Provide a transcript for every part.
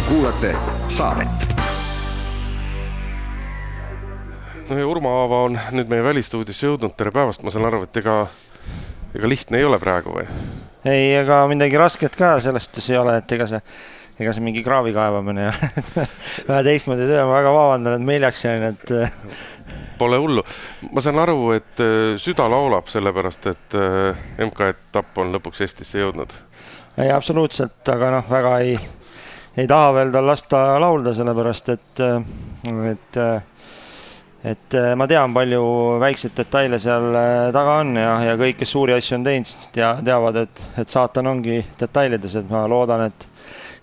Te kuulate saadet. no ja Urmo Aava on nüüd meie välistuudiosse jõudnud, tere päevast, ma saan aru, et ega, ega lihtne ei ole praegu või? ei, ega midagi rasket ka selles suhtes ei ole, et ega see, ega see mingi kraavi kaevamine ei ole vähe teistmoodi töö, ma väga vabandan, et ma hiljaks jäin, et Pole hullu, ma saan aru, et äh, süda laulab sellepärast, et äh, MK-etapp on lõpuks Eestisse jõudnud. ei, absoluutselt, aga noh, väga ei, ei taha veel tal lasta laulda, sellepärast et, et, et ma tean, palju väikseid detaile seal taga on ja, ja kõik, kes suuri asju on teinud, tea, teavad, et, et saatan ongi detailides, et ma loodan, et,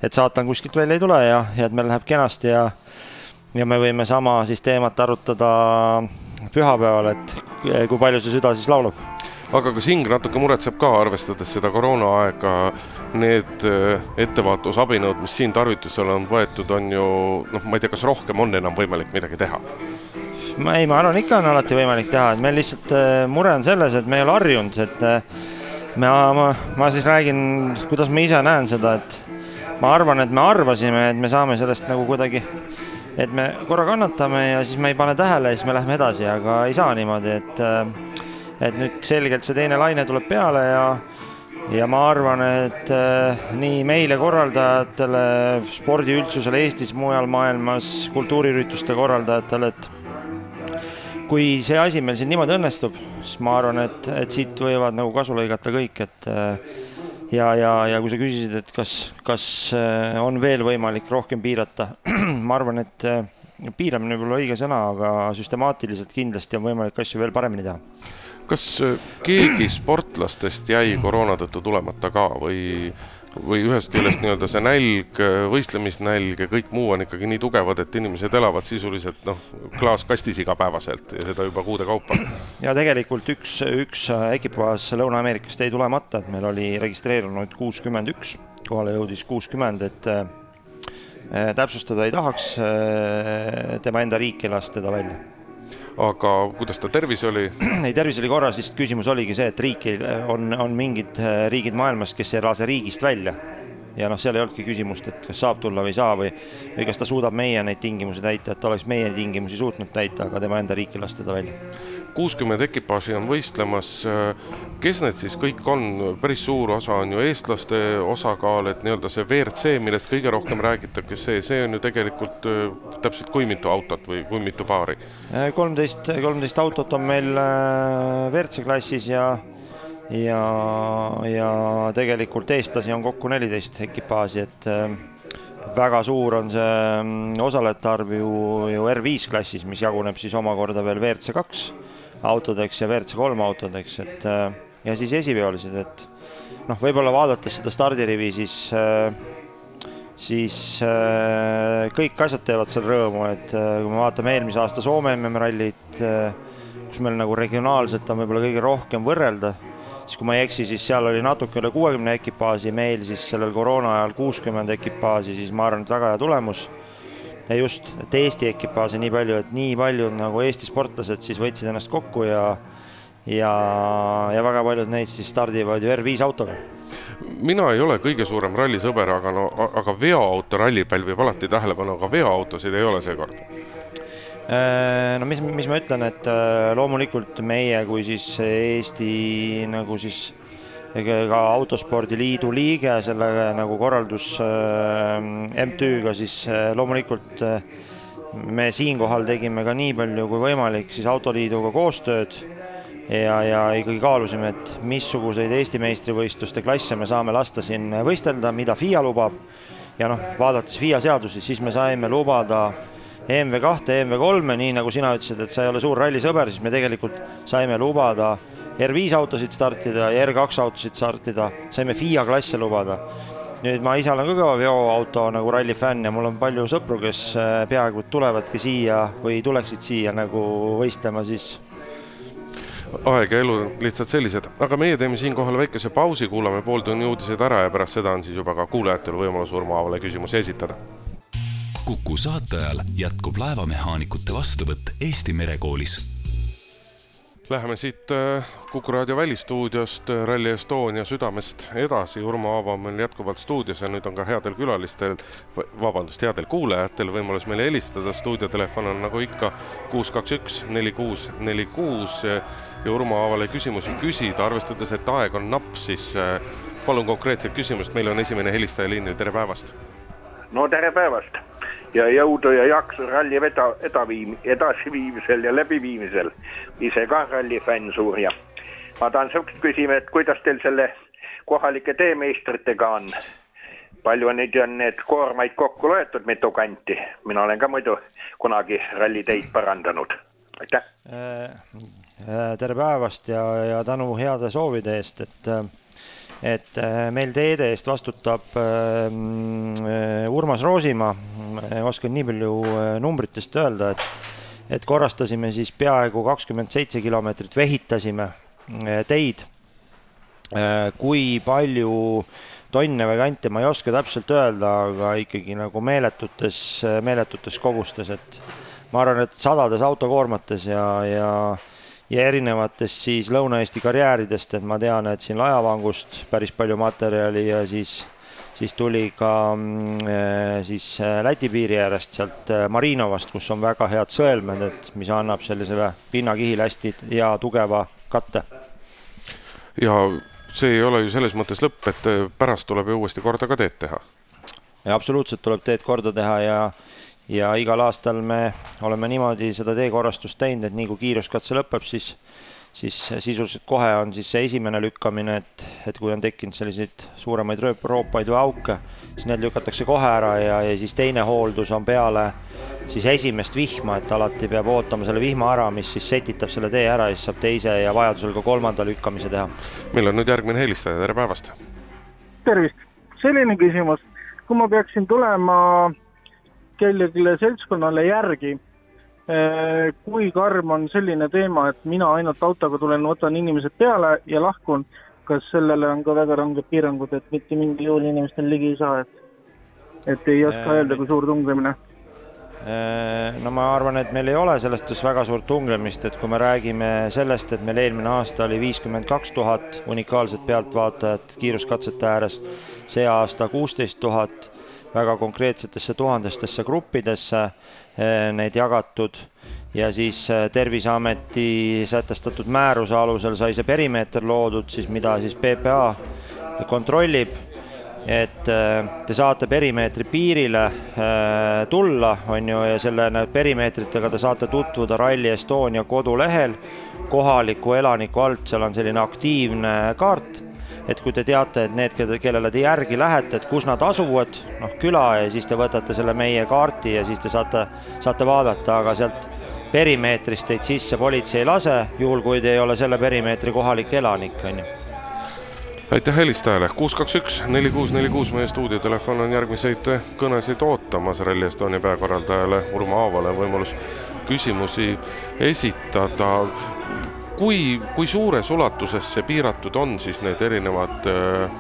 et saatan kuskilt välja ei tule ja, ja et meil läheb kenasti ja ja me võime sama siis teemat arutada pühapäeval, et kui palju see süda siis laulab. aga kas hing natuke muretseb ka, arvestades seda koroonaaega, need äh, ettevaatusabinõud, mis siin tarvitusele on võetud, on ju noh, ma ei tea, kas rohkem on enam võimalik midagi teha? ma ei, ma arvan, ikka on alati võimalik teha, et meil lihtsalt äh, mure on selles, et me ei ole harjunud, et äh, ma, ma, ma siis räägin, kuidas ma ise näen seda, et ma arvan, et me arvasime, et me saame sellest nagu kuidagi et me korra kannatame ja siis me ei pane tähele ja siis me läheme edasi, aga ei saa niimoodi, et et nüüd selgelt see teine laine tuleb peale ja ja ma arvan, et äh, nii meile korraldajatele, spordiüldsusele Eestis, mujal maailmas, kultuuriürituste korraldajatele, et kui see asi meil siin niimoodi õnnestub, siis ma arvan, et, et siit võivad nagu kasu lõigata kõik, et äh, ja, ja, ja kui sa küsisid, et kas, kas äh, on veel võimalik rohkem piirata, ma arvan, et piiramine võib olla õige sõna, aga süstemaatiliselt kindlasti on võimalik asju veel paremini teha. Kas äh, keegi sportlastest jäi koroona tõttu tulemata ka või või ühest küljest nii-öelda see nälg, võistlemisnälg ja kõik muu on ikkagi nii tugevad, et inimesed elavad sisuliselt noh, klaas kastis igapäevaselt ja seda juba kuude kaupa. ja tegelikult üks, üks ekipaaž Lõuna-Ameerikast jäi tulemata, et meil oli registreerunud kuuskümmend üks, kohale jõudis kuuskümmend, et äh, täpsustada ei tahaks äh,, tema enda riik ei lasta teda välja aga kuidas ta tervis oli? ei, tervis oli korras, lihtsalt küsimus oligi see, et riik ei, on, on mingid äh, riigid maailmas, kes ei lase riigist välja. ja noh, seal ei olnudki küsimust, et kas saab tulla või ei saa või, või kas ta suudab meie neid tingimusi täita, et oleks meie tingimusi suutnud täita, aga tema enda riik ei lasta teda välja kuuskümmend ekipaaži on võistlemas. kes need siis kõik on, päris suur osa on ju eestlaste osakaal, et nii-öelda see WRC, millest kõige rohkem räägitakse, see, see on ju tegelikult äh, täpselt kui mitu autot või kui mitu paari? kolmteist, kolmteist autot on meil äh, WRC klassis ja ja, ja tegelikult eestlasi on kokku neliteist ekipaaži, et äh, väga suur on see mm, osalejate arv ju, ju R5 klassis, mis jaguneb siis omakorda veel WRC kaks autodeks ja WRC kolm autodeks, et äh, ja siis esiveolised, et noh, võib-olla vaadates seda stardirivi, siis äh, siis äh, kõik asjad teevad seal rõõmu, et kui me vaatame eelmise aasta Soome MM-rallit, kus meil nagu regionaalselt on võib-olla kõige rohkem võrrelda, siis kui ma ei eksi, siis seal oli natuke üle kuuekümne ekipaaži, meil siis sellel koroona ajal kuuskümmend ekipaaži, siis ma arvan, et väga hea tulemus ja just, et Eesti ekipaaže nii palju, et nii palju nagu Eesti sportlased siis võtsid ennast kokku ja ja, ja väga paljud neist siis stardivad ju R5 autoga. mina ei ole kõige suurem rallisõber, aga no, aga veoauto ralli pälvib alati tähelepanu, aga veoautosid ei ole seekord äh, no mis, mis ma ütlen, et äh, loomulikult meie kui siis Eesti nagu siis ka Autospordiliidu liige, selle nagu korraldus äh, MTÜ-ga, siis äh, loomulikult äh, me siinkohal tegime ka nii palju kui võimalik siis Autoliiduga koostööd ja, ja ikkagi kaalusime, et missuguseid Eesti meistrivõistluste klasse me saame lasta siin võistelda, mida FIA lubab. ja noh, vaadates FIA seadusi, siis me saime lubada EMV kahte, EMV kolme, nii nagu sina ütlesid, et sa ei ole suur rallisõber, siis me tegelikult saime lubada R5 autosid startida ja R2 autosid startida, saime FIA klasse lubada. nüüd ma ise olen ka kõva veoauto nagu ralli fänn ja mul on palju sõpru, kes äh, peaaegu tulevadki siia või tuleksid siia nagu võistlema, siis aeg ja elu lihtsalt sellised, aga meie teeme siinkohal väikese pausi, kuulame pooltunni uudised ära ja pärast seda on siis juba ka kuulajatel võimalus Urmo Aavale küsimusi esitada. kuku saate ajal jätkub laevamehaanikute vastuvõtt Eesti merekoolis Läheme siit äh, Kuku raadio välistuudiost äh, Rally Estonia südamest edasi. Urmo Aava on meil jätkuvalt stuudios ja nüüd on ka headel külalistel, vabandust, headel kuulajatel võimalus meile helistada. stuudiotelefon on nagu ikka kuus, kaks, üks, neli, kuus, neli, kuus ja Urmo Aavale küsimusi küsida, arvestades, et aeg on napp, siis äh, palun konkreetset küsimust, meil on esimene helistaja liinil, tere päevast! no tere päevast! ja jõudu ja jaksu ralli eda, edaviim-, edasiviimisel ja läbiviimisel. Ise ka rallifänn suur ja ma tahan sihukest küsima, et kuidas teil selle kohalike teemeistritega on? palju neid on need koormaid kokku loetud, mitu kanti? mina olen ka muidu kunagi ralliteid parandanud. aitäh äh,! äh tere päevast ja, ja tänu heade soovide eest, et äh, et meil teede eest vastutab Urmas Roosimaa, oskan nii palju numbritest öelda, et et korrastasime siis peaaegu kakskümmend seitse kilomeetrit, vehitasime teid. kui palju tonne või kante, ma ei oska täpselt öelda, aga ikkagi nagu meeletutes, meeletutes kogustes, et ma arvan, et sadades autokoormates ja, ja ja erinevatest siis Lõuna-Eesti karjääridest, et ma tean, et siin Laevangust päris palju materjali ja siis, siis tuli ka mm, eh, siis eh, Läti piiri äärest sealt eh, Marinovast, kus on väga head sõelmed, et mis annab sellisele pinnakihile hästi hea tugeva katte. ja see ei ole ju selles mõttes lõpp, et pärast tuleb ju uuesti korda ka teed teha. absoluutselt tuleb teed korda teha ja ja igal aastal me oleme niimoodi seda teekorrastust teinud, et nii kui kiiruskatse lõpeb, siis siis sisuliselt kohe on siis see esimene lükkamine, et, et kui on tekkinud selliseid suuremaid rööp, roopaid või auke, siis need lükatakse kohe ära ja, ja siis teine hooldus on peale siis esimest vihma, et alati peab ootama selle vihma ära, mis siis setitab selle tee ära ja siis saab teise ja vajadusel ka kolmanda lükkamise teha. meil on nüüd järgmine helistaja, tere päevast! tervist, selline küsimus, kui ma peaksin tulema kellelegi seltskonnale järgi. Eh, kui karm on selline teema, et mina ainult autoga tulen, võtan inimesed peale ja lahkun, kas sellele on ka väga ranged piirangud, et mitte mingil juhul inimestel ligi ei saa, et, et ei oska äh, öelda, kui suur tunglemine? Eh, no ma arvan, et meil ei ole selles suhtes väga suurt tunglemist, et kui me räägime sellest, et meil eelmine aasta oli viiskümmend kaks tuhat unikaalset pealtvaatajat kiiruskatsete ääres, see aasta kuusteist tuhat väga konkreetsetesse tuhandestesse gruppidesse eh, neid jagatud. Ja siis eh, Terviseameti sätestatud määruse alusel sai see perimeeter loodud, siis mida siis PPA kontrollib, et eh, te saate perimeetri piirile tulla, on ju, ja selle perimeetritega te saate tutvuda Rally Estonia kodulehel, kohaliku elaniku alt, seal on selline aktiivne kaart et kui te teate, et need, kellele te järgi lähete, et kus nad asuvad, noh, küla ja siis te võtate selle meie kaarti ja siis te saate, saate vaadata, aga sealt perimeetrist teid sisse politsei ei lase, juhul kui te ei ole selle perimeetri kohalik elanik, on ju. Aitäh helistajale, kuus, kaks, üks, neli, kuus, neli, kuus, meie stuudiotelefon on järgmiseid kõnesid ootamas. Rally Estonia peakorraldajale Urmo Aavale võimalus küsimusi esitada kui, kui suures ulatuses see piiratud on siis need erinevad eh,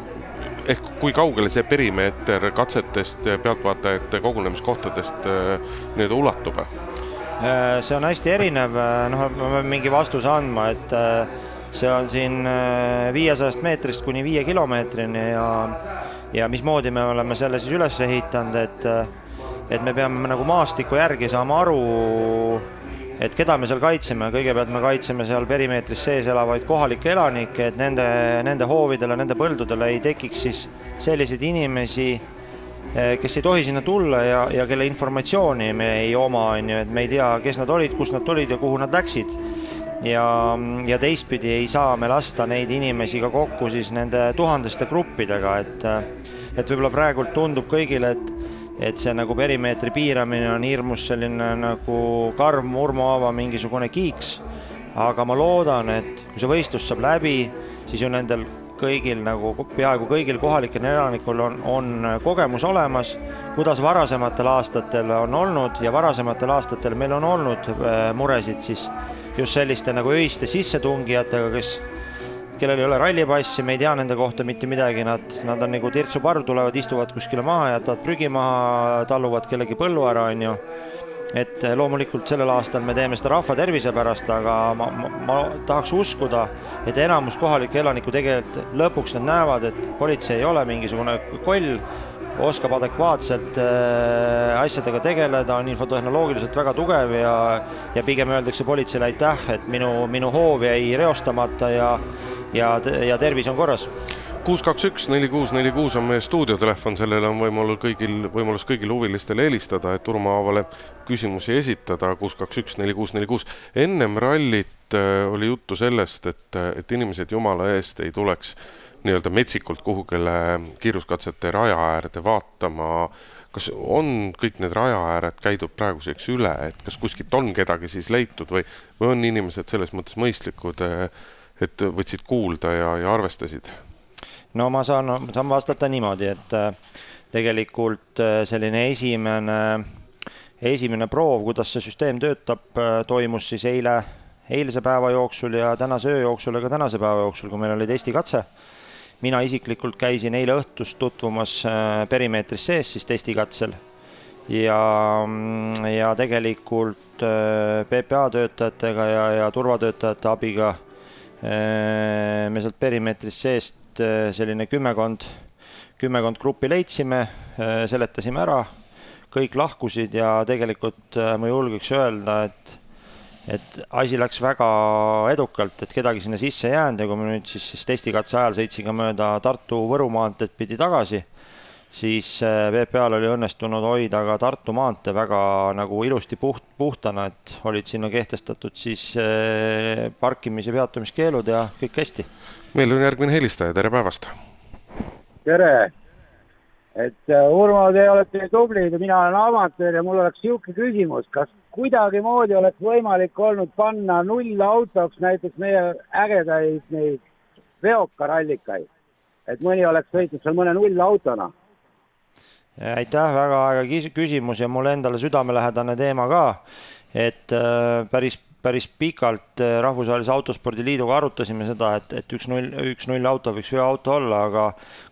ehk kui kaugele see perimeeter katsetest, pealtvaatajate kogunemiskohtadest eh, nii-öelda ulatub? Eh, see on hästi erinev, noh, ma pean mingi vastuse andma, et see on siin viiesajast meetrist kuni viie kilomeetrini ja ja mismoodi me oleme selle siis üles ehitanud, et et me peame nagu maastiku järgi saama aru, et keda me seal kaitseme, kõigepealt me kaitseme seal perimeetris sees elavaid kohalikke elanikke, et nende, nende hoovidele, nende põldudele ei tekiks siis selliseid inimesi, eh, kes ei tohi sinna tulla ja, ja kelle informatsiooni me ei oma, on ju, et me ei tea, kes nad olid, kust nad tulid ja kuhu nad läksid. ja, ja teistpidi ei saa me lasta neid inimesi ka kokku siis nende tuhandeste gruppidega, et et võib-olla praegult tundub kõigile, et et see nagu perimeetri piiramine on hirmus selline nagu karm Urmo Aava mingisugune kiiks. aga ma loodan, et kui see võistlus saab läbi, siis ju nendel kõigil nagu peaaegu kõigil kohalikel elanikul on, on kogemus olemas, kuidas varasematel aastatel on olnud ja varasematel aastatel meil on olnud äh, muresid siis just selliste nagu öiste sissetungijatega, kes kellel ei ole rallipassi, me ei tea nende kohta mitte midagi, nad, nad on nagu tirtsuparv, tulevad, istuvad kuskile maha, jätavad prügi maha, talluvad kellegi põllu ära, on ju. et loomulikult sellel aastal me teeme seda rahva tervise pärast, aga ma, ma, ma tahaks uskuda, et enamus kohalikke elanikke tegelikult lõpuks nad näevad, et politsei ei ole mingisugune koll, oskab adekvaatselt äh, asjadega tegeleda, on infotehnoloogiliselt väga tugev ja ja pigem öeldakse politseile aitäh, et minu, minu hoov jäi reostamata ja ja, ja tervis on korras kuus, kaks, üks, neli, kuus, neli, kuus on meie stuudiotelefon, sellele on võimalus kõigil, võimalus kõigil huvilistele helistada, et Urmo Aavale küsimusi esitada, kuus, kaks, üks, neli, kuus, neli, kuus. ennem rallit äh, oli juttu sellest, et, et inimesed jumala eest ei tuleks nii-öelda metsikult kuhugile kiiruskatsete raja äärde vaatama, kas on kõik need raja ääred käidud praeguseks üle, et kas kuskilt on kedagi siis leitud või, või on inimesed selles mõttes mõistlikud, et võtsid kuulda ja, ja arvestasid? no ma saan, saan vastata niimoodi, et äh, tegelikult äh, selline esimene, esimene proov, kuidas see süsteem töötab, äh, toimus siis eile, eilse päeva jooksul ja tänase öö jooksul ja ka tänase päeva jooksul, kui meil oli testikatse. mina isiklikult käisin eile õhtust tutvumas perimeetris sees siis testikatsel ja, ja tegelikult PPA töötajatega ja, ja turvatöötajate abiga me sealt perimeetrist seest selline kümmekond, kümmekond gruppi leidsime, seletasime ära, kõik lahkusid ja tegelikult ma julgeks öelda, et et asi läks väga edukalt, et kedagi sinna sisse ei jäänud ja kui ma nüüd siis, siis testikatse ajal sõitsin ka mööda Tartu-Võru maanteed pidi tagasi, siis PPA-l oli õnnestunud hoida ka Tartu maantee väga nagu ilusti puht, puhtana, et olid sinna kehtestatud siis parkimis- ja peatumiskeelud ja kõik hästi meil on järgmine helistaja, tere päevast! tere! et äh, Urmo, te olete tublid ja mina olen amatöör ja mul oleks niisugune küsimus, kas kuidagimoodi oleks võimalik olnud panna nullautoks näiteks meie ägedaid neid veokarallikaid, et mõni oleks sõitnud seal mõne nullautona? Aitäh, väga äge küsimus ja mulle endale südamelähedane teema ka, et äh, päris päris pikalt eh, Rahvusvahelise Autospordi Liiduga arutasime seda, et, et üks null, üks null auto võiks veoauto olla, aga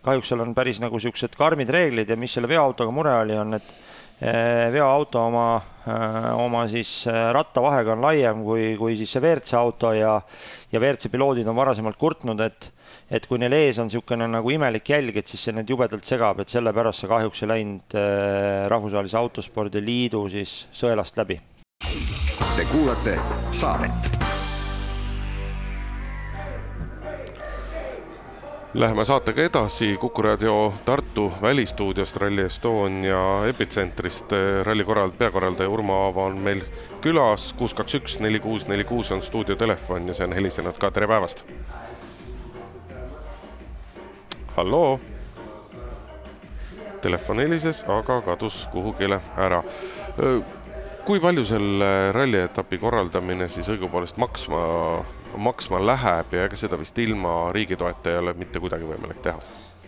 kahjuks seal on päris nagu niisugused karmid reeglid ja mis selle veoautoga mure oli, on, et eh, veoauto oma, oma siis rattavahega on laiem kui, kui siis see WRC auto ja ja WRC piloodid on varasemalt kurtnud, et et kui neil ees on niisugune nagu imelik jälg, et siis see neid jubedalt segab, et sellepärast see kahjuks ei läinud Rahvusvahelise Autospordi Liidu siis sõelast läbi Te kuulate saadet. Läheme saatega edasi Kuku raadio Tartu välistuudiost Rally Estonia epitsentrist. ralli korrald-, peakorraldaja Urmo Aava on meil külas, kuus, kaks, üks, neli, kuus, neli, kuus on stuudiotelefon ja see on helisenud ka, tere päevast. Halloo. Telefon helises, aga kadus kuhugile ära kui palju selle rallietapi korraldamine siis õigupoolest maksma, maksma läheb ja ega seda vist ilma riigi toeta ei ole mitte kuidagi võimalik teha?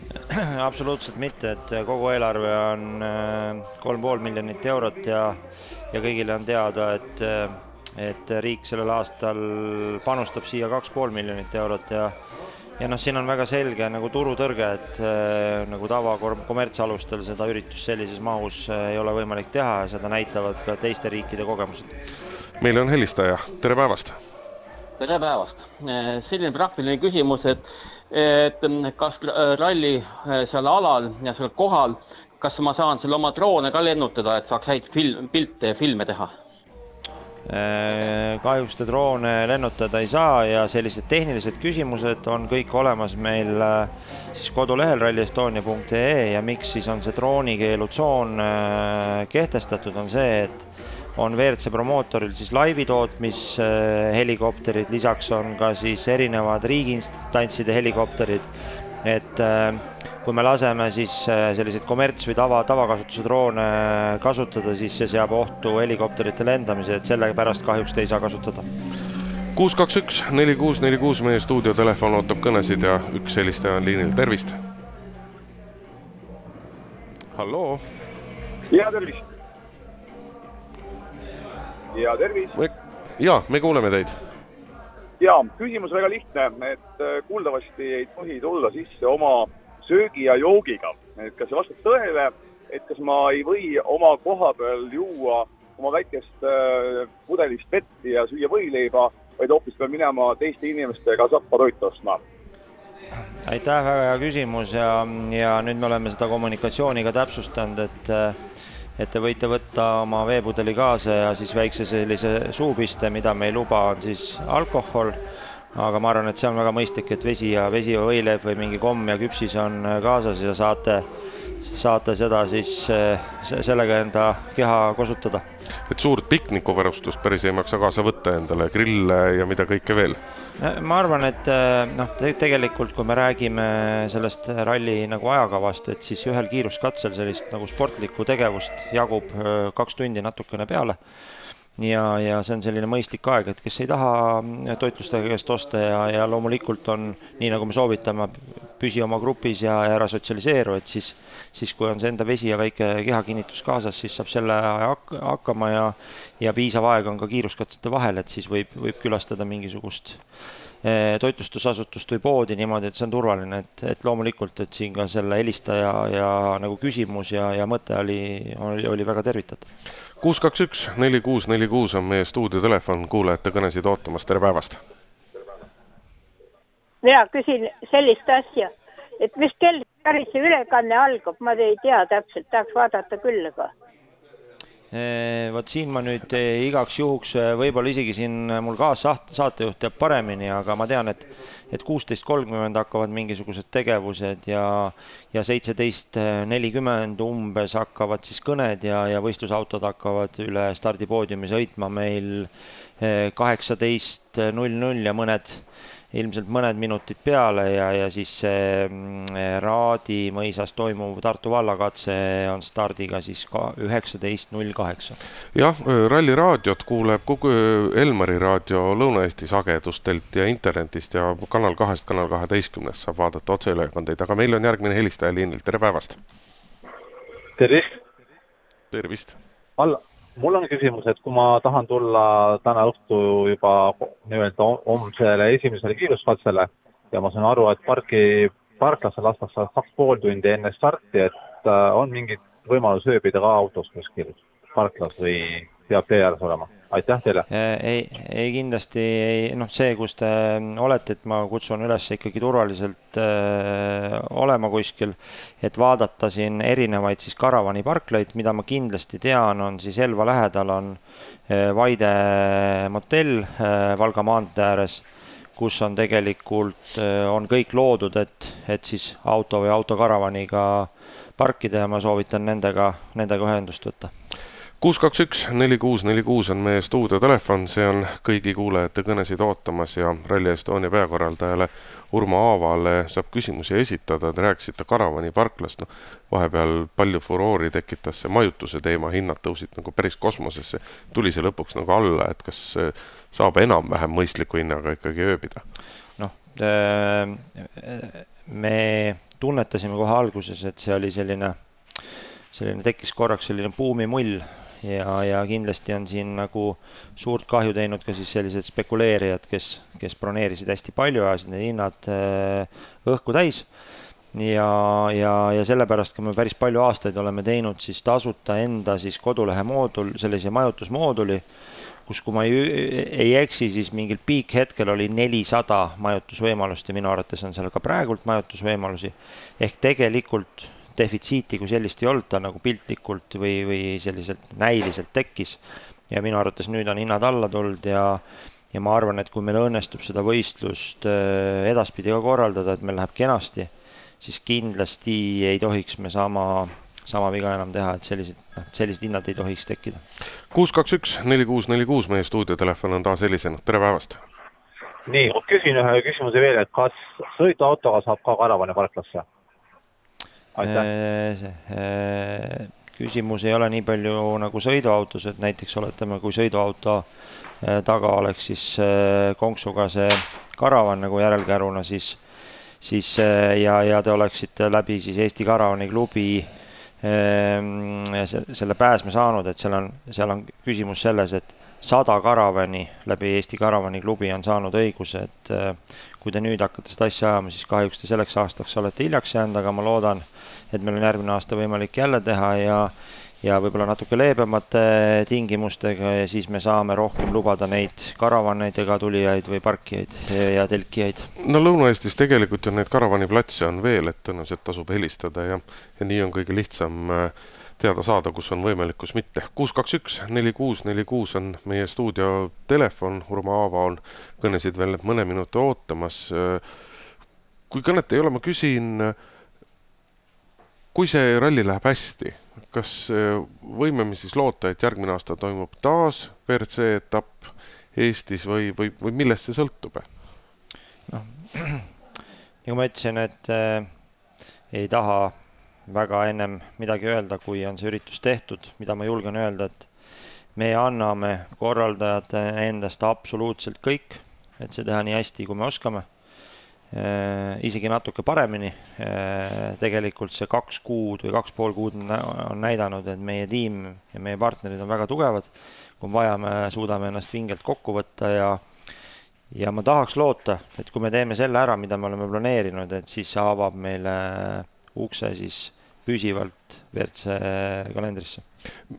absoluutselt mitte, et kogu eelarve on äh, kolm pool miljonit eurot ja, ja kõigile on teada, et, et riik sellel aastal panustab siia kaks pool miljonit eurot ja ja noh, siin on väga selge nagu turutõrge, et äh, nagu tavakommertsalustel seda üritust sellises mahus äh, ei ole võimalik teha ja seda näitavad ka teiste riikide kogemused. meil on helistaja, tere päevast! tere päevast! Äh, selline praktiline küsimus, et, et kas ralli äh, seal alal ja seal kohal, kas ma saan seal oma droone ka lennutada, et saaks häid film, pilte ja filme teha? Äh, kahjuks te droone lennutada ei saa ja sellised tehnilised küsimused on kõik olemas meil äh, siis kodulehel rallyestonia.ee ja miks siis on see droonikeelutsoon äh, kehtestatud, on see, et on WRC promootoril siis laivi tootmishelikopterid, lisaks on ka siis erinevad riigiinstantside helikopterid, et kui me laseme siis äh, selliseid kommerts- või tava, tavakasutuse droone kasutada, siis see seab ohtu helikopterite lendamise, et sellepärast kahjuks te ei saa kasutada. kuus, kaks, üks, neli, kuus, neli, kuus, meie stuudiotelefon ootab kõnesid ja üks helistaja on liinil, tervist. halloo. ja tervist. ja tervist. ja me kuuleme teid ja küsimus väga lihtne, et äh, kuuldavasti ei tohi tulla sisse oma söögi ja joogiga. et kas see vastab tõele, et kas ma ei või oma koha peal juua oma väikest äh, pudelist vett ja süüa võileiba, vaid hoopis peab minema teiste inimestega sappa toitu ostma? aitäh, väga hea küsimus ja, ja nüüd me oleme seda kommunikatsiooni ka täpsustanud, et et te võite võtta oma veepudeli kaasa ja siis väikse sellise suupiste, mida me ei luba, on siis alkohol aga ma arvan, et see on väga mõistlik, et vesi ja vesi ja võileib või mingi komm ja küpsis on kaasas ja saate, saate seda siis sellega enda keha kosutada. et suurt piknikuvarustust päris ei maksa kaasa võtta endale, grille ja mida kõike veel? ma arvan, et noh, tegelikult kui me räägime sellest ralli nagu ajakavast, et siis ühel kiiruskatsel sellist nagu sportlikku tegevust jagub kaks tundi natukene peale ja, ja see on selline mõistlik aeg, et kes ei taha toitlustaja käest osta ja, ja loomulikult on nii, nagu me soovitame, püsi oma grupis ja ära sotsialiseeru, et siis, siis kui on see enda vesi ja väike kehakinnitus kaasas, siis saab selle hak hakkama ja, ja piisav aeg on ka kiiruskatsete vahel, et siis võib, võib külastada mingisugust eh, toitlustusasutust või poodi niimoodi, et see on turvaline, et, et loomulikult, et siin ka selle helistaja ja nagu küsimus ja, ja mõte oli, oli, oli väga tervitatav. Kuus, kaks, üks, neli, kuus, neli, kuus on meie stuudiotelefon, kuulajate kõnesid ootamas, tere päevast! mina küsin sellist asja, et mis kell päris see ülekanne algab, ma ei tea täpselt, tahaks vaadata küll, aga vot siin ma nüüd eh, igaks juhuks eh, võib-olla isegi siin mul kaassaatejuht teab paremini, aga ma tean, et et kuusteist kolmkümmend hakkavad mingisugused tegevused ja ja seitseteist nelikümmend umbes hakkavad siis kõned ja, ja võistlusautod hakkavad üle stardipoodiumi sõitma meil eh, kaheksateist null null ja mõned ilmselt mõned minutid peale ja, ja siis see mm, Raadi mõisas toimuv Tartu vallakatse on stardiga siis ka üheksateist null kaheksa. jah, Ralli raadiot kuuleb kogu Elmari raadio Lõuna-Eesti sagedustelt ja internetist ja Kanal kahest, Kanal kaheteistkümnest saab vaadata otseülekandeid, aga meil on järgmine helistaja liinil, tere päevast! tervist! tervist! Alla, mul on küsimus, et kui ma tahan tulla täna õhtu juba nii-öelda homsele esimesele kiiruskatsele ja ma saan aru, et parki, parklasse lastakse kaks pool tundi enne starti, et äh, on mingit võimalus ööbida ka autos kuskil parklas või peab tee ääres olema? Aitäh teile! ei, ei kindlasti ei, noh, see, kus te olete, et ma kutsun üles ikkagi turvaliselt äh, olema kuskil, et vaadata siin erinevaid siis karavaniparklaid, mida ma kindlasti tean, on siis Elva lähedal on äh, Vaide motell äh, Valga maantee ääres, kus on tegelikult, äh, on kõik loodud, et, et siis auto või autokaravaniga parkida ja ma soovitan nendega, nendega ühendust võtta kuus, kaks, üks, neli, kuus, neli, kuus on meie stuudiotelefon, see on kõigi kuulajate kõnesid ootamas ja Rally Estonia peakorraldajale Urmo Aavale saab küsimusi esitada, te rääkisite karavani parklast, noh, vahepeal palju furoori tekitas see majutuse teema, hinnad tõusid nagu päris kosmosesse, tuli see lõpuks nagu alla, et kas saab enam-vähem mõistliku hinnaga ikkagi ööbida? noh, äh, me tunnetasime kohe alguses, et see oli selline selline, tekkis korraks selline buumimull ja, ja kindlasti on siin nagu suurt kahju teinud ka siis sellised spekuleerijad, kes, kes broneerisid hästi palju, ajasid need hinnad äh, õhku täis. ja, ja, ja sellepärast ka me päris palju aastaid oleme teinud siis tasuta enda siis kodulehe moodul, sellise majutusmooduli, kus, kui ma ei, ei eksi, siis mingil piikhetkel oli nelisada majutusvõimalust ja minu arvates on seal ka praegult majutusvõimalusi. ehk tegelikult defitsiiti kui sellist ei olnud, ta nagu piltlikult või, või selliselt näiliselt tekkis. ja minu arvates nüüd on hinnad alla tulnud ja, ja ma arvan, et kui meil õnnestub seda võistlust äh, edaspidi ka korraldada, et meil läheb kenasti, siis kindlasti ei tohiks me sama, sama viga enam teha, et sellised, noh, sellised hinnad ei tohiks tekkida. kuus, kaks, üks, neli, kuus, neli, kuus, meie stuudiotelefon on taas helisenud, tere päevast! nii, küsin ühe küsimuse veel, et kas sõiduautoga saab ka karavani parklasse? Äh, äh, küsimus ei ole nii palju nagu sõiduautos, et näiteks oletame, kui sõiduauto äh, taga oleks siis konksuga see karavan nagu järelkäruna, siis, siis ja, ja te oleksite läbi siis Eesti Karavani klubi ähm, selle pääsme saanud, et seal on, seal on küsimus selles, et sada karavani läbi Eesti Karavani klubi on saanud õiguse, et kui te nüüd hakkate seda asja ajama, siis kahjuks te selleks aastaks olete hiljaks jäänud, aga ma loodan, et meil on järgmine aasta võimalik jälle teha ja ja võib-olla natuke leebemate tingimustega ja siis me saame rohkem lubada neid karavanidega tulijaid või parkijaid ja telkijaid. no Lõuna-Eestis tegelikult ju neid karavaniplatse on veel, et tõenäoliselt tasub helistada ja, ja nii on kõige lihtsam äh, teada saada, kus on võimalik, kus mitte. kuus, kaks, üks, neli, kuus, neli, kuus on meie stuudio telefon, Urmo Aava on kõnesid veel mõne minuti ootamas. kui kõnet ei ole, ma küsin, kui see ralli läheb hästi kas äh, võime me siis loota, et järgmine aasta toimub taas WRC etapp Eestis või, või, või millest see sõltub? noh, nagu ma ütlesin, et äh, ei taha väga ennem midagi öelda, kui on see üritus tehtud, mida ma julgen öelda, et me anname korraldajate endast absoluutselt kõik, et see teha nii hästi, kui me oskame isegi natuke paremini. Äh, tegelikult see kaks kuud või kaks pool kuud on näidanud, et meie tiim ja meie partnerid on väga tugevad. kui vaja, me suudame ennast vingelt kokku võtta ja ja ma tahaks loota, et kui me teeme selle ära, mida me oleme planeerinud, et siis see avab meile ukse siis püsivalt WRC kalendrisse.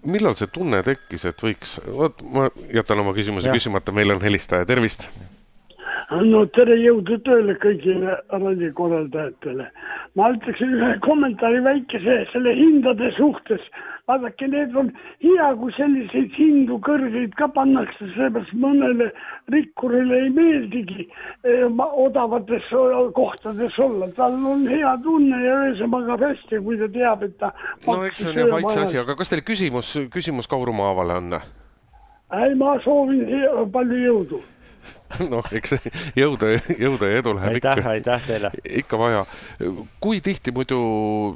millal see tunne tekkis, et võiks, vot ma jätan oma küsimuse ja. küsimata, meil on helistaja, tervist no tere jõudu tööle kõigile rallikorraldajatele. ma ütleksin ühe kommentaari väikese selle hindade suhtes. vaadake, need on hea, kui selliseid hindu kõrgeid ka pannakse, seepärast mõnele rikkurile ei meeldigi eh, odavates kohtades olla, tal on hea tunne ja öösel magab hästi, kui ta teab, et ta. no eks see on jah maitse asi, aga kas teil küsimus, küsimus Kauru Maavale on? ei, ma soovin palju jõudu noh, eks jõuda, jõuda ja edu läheb aitäh, ikka, aitäh teile. ikka vaja. kui tihti muidu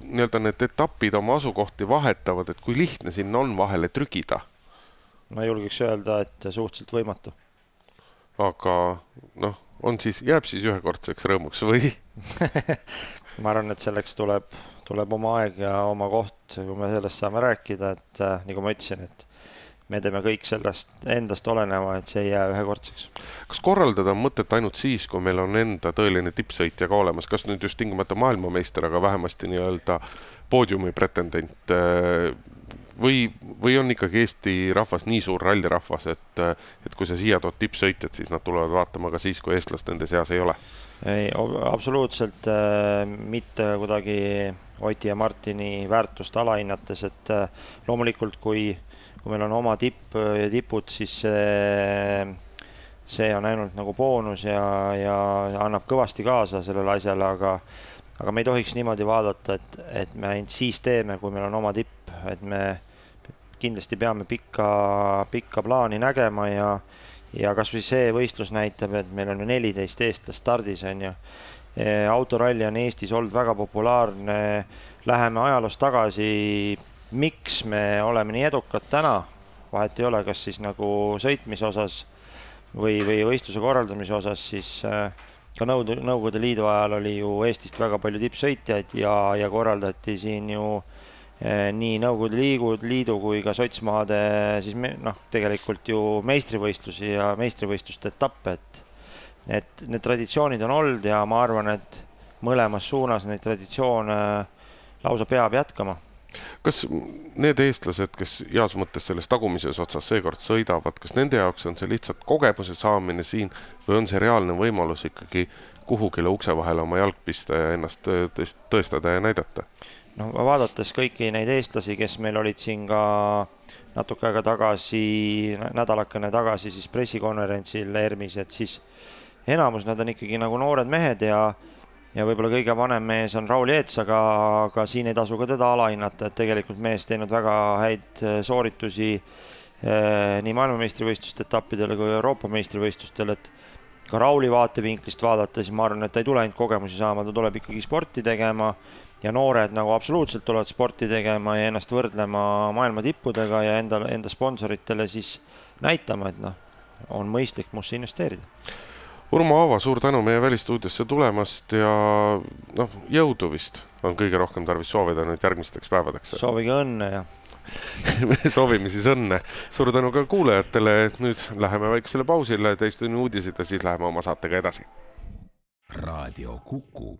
nii-öelda need etapid oma asukohti vahetavad, et kui lihtne sinna on vahele trügida? ma julgeks öelda, et suhteliselt võimatu. aga noh, on siis, jääb siis ühekordseks rõõmuks või ma arvan, et selleks tuleb, tuleb oma aeg ja oma koht, kui me sellest saame rääkida, et äh, nagu ma ütlesin, et me teeme kõik sellest endast oleneva, et see ei jää ühekordseks. kas korraldada on mõtet ainult siis, kui meil on enda tõeline tippsõitja ka olemas, kas nüüd just tingimata maailmameister, aga vähemasti nii-öelda poodiumi pretendent või, või on ikkagi Eesti rahvas nii suur rallirahvas, et, et kui sa siia tood tippsõitjad, siis nad tulevad vaatama ka siis, kui eestlast nende seas ei ole? Ei, absoluutselt äh, mitte kuidagi Oti ja Martini väärtust alahinnates, et äh, loomulikult kui äh, kui meil on oma tipp ja tipud, siis see, see on ainult nagu boonus ja, ja annab kõvasti kaasa sellele asjale, aga aga me ei tohiks niimoodi vaadata, et, et me ainult siis teeme, kui meil on oma tipp, et me kindlasti peame pikka, pikka plaani nägema ja ja kasvõi see võistlus näitab, et meil on ju neliteist eestlast stardis, on ju. autoralli on Eestis olnud väga populaarne, läheme ajaloos tagasi. Miks me oleme nii edukad täna, vahet ei ole, kas siis nagu sõitmise osas või, või võistluse korraldamise osas, siis äh, ka Nõukogude, Liidu ajal oli ju Eestist väga palju tippsõitjaid ja, ja korraldati siin ju nii Nõukogude Liidu, Liidu kui ka sotsmaade siis me, noh, tegelikult ju meistrivõistlusi ja meistrivõistluste etappe, et et need traditsioonid on olnud ja ma arvan, et mõlemas suunas neid traditsioone lausa peab jätkama kas need eestlased, kes heas mõttes selles tagumises otsas seekord sõidavad, kas nende jaoks on see lihtsalt kogemuse saamine siin või on see reaalne võimalus ikkagi kuhugile ukse vahele oma jalg pista ja ennast tõestada ja näidata? No vaadates kõiki neid eestlasi, kes meil olid siin ka natuke aega tagasi, nädalakene tagasi siis pressikonverentsil ERMis, et siis enamus nad on ikkagi nagu noored mehed ja ja võib-olla kõige vanem mees on Raul Jeets, aga, aga siin ei tasu ka teda alahinnata, et tegelikult mees teinud väga häid äh, sooritusi eh, nii maailmameistrivõistluste etappidel kui Euroopa meistrivõistlustel, et ka Rauli vaatevinklist vaadates ma arvan, et ta ei tule ainult kogemusi saama, ta tuleb ikkagi sporti tegema ja noored nagu absoluutselt tulevad sporti tegema ja ennast võrdlema maailma tippudega ja enda, enda sponsoritele siis näitama, et noh, on mõistlik musse investeerida Urmo Aava, suur tänu meie välistuudiosse tulemast ja noh, jõudu vist on kõige rohkem tarvis soovida nüüd järgmisteks päevadeks. soovige õnne ja me soovime siis õnne. suur tänu ka kuulajatele, nüüd läheme väiksele pausile, teist tunni uudised ja siis läheme oma saatega edasi. raadio Kuku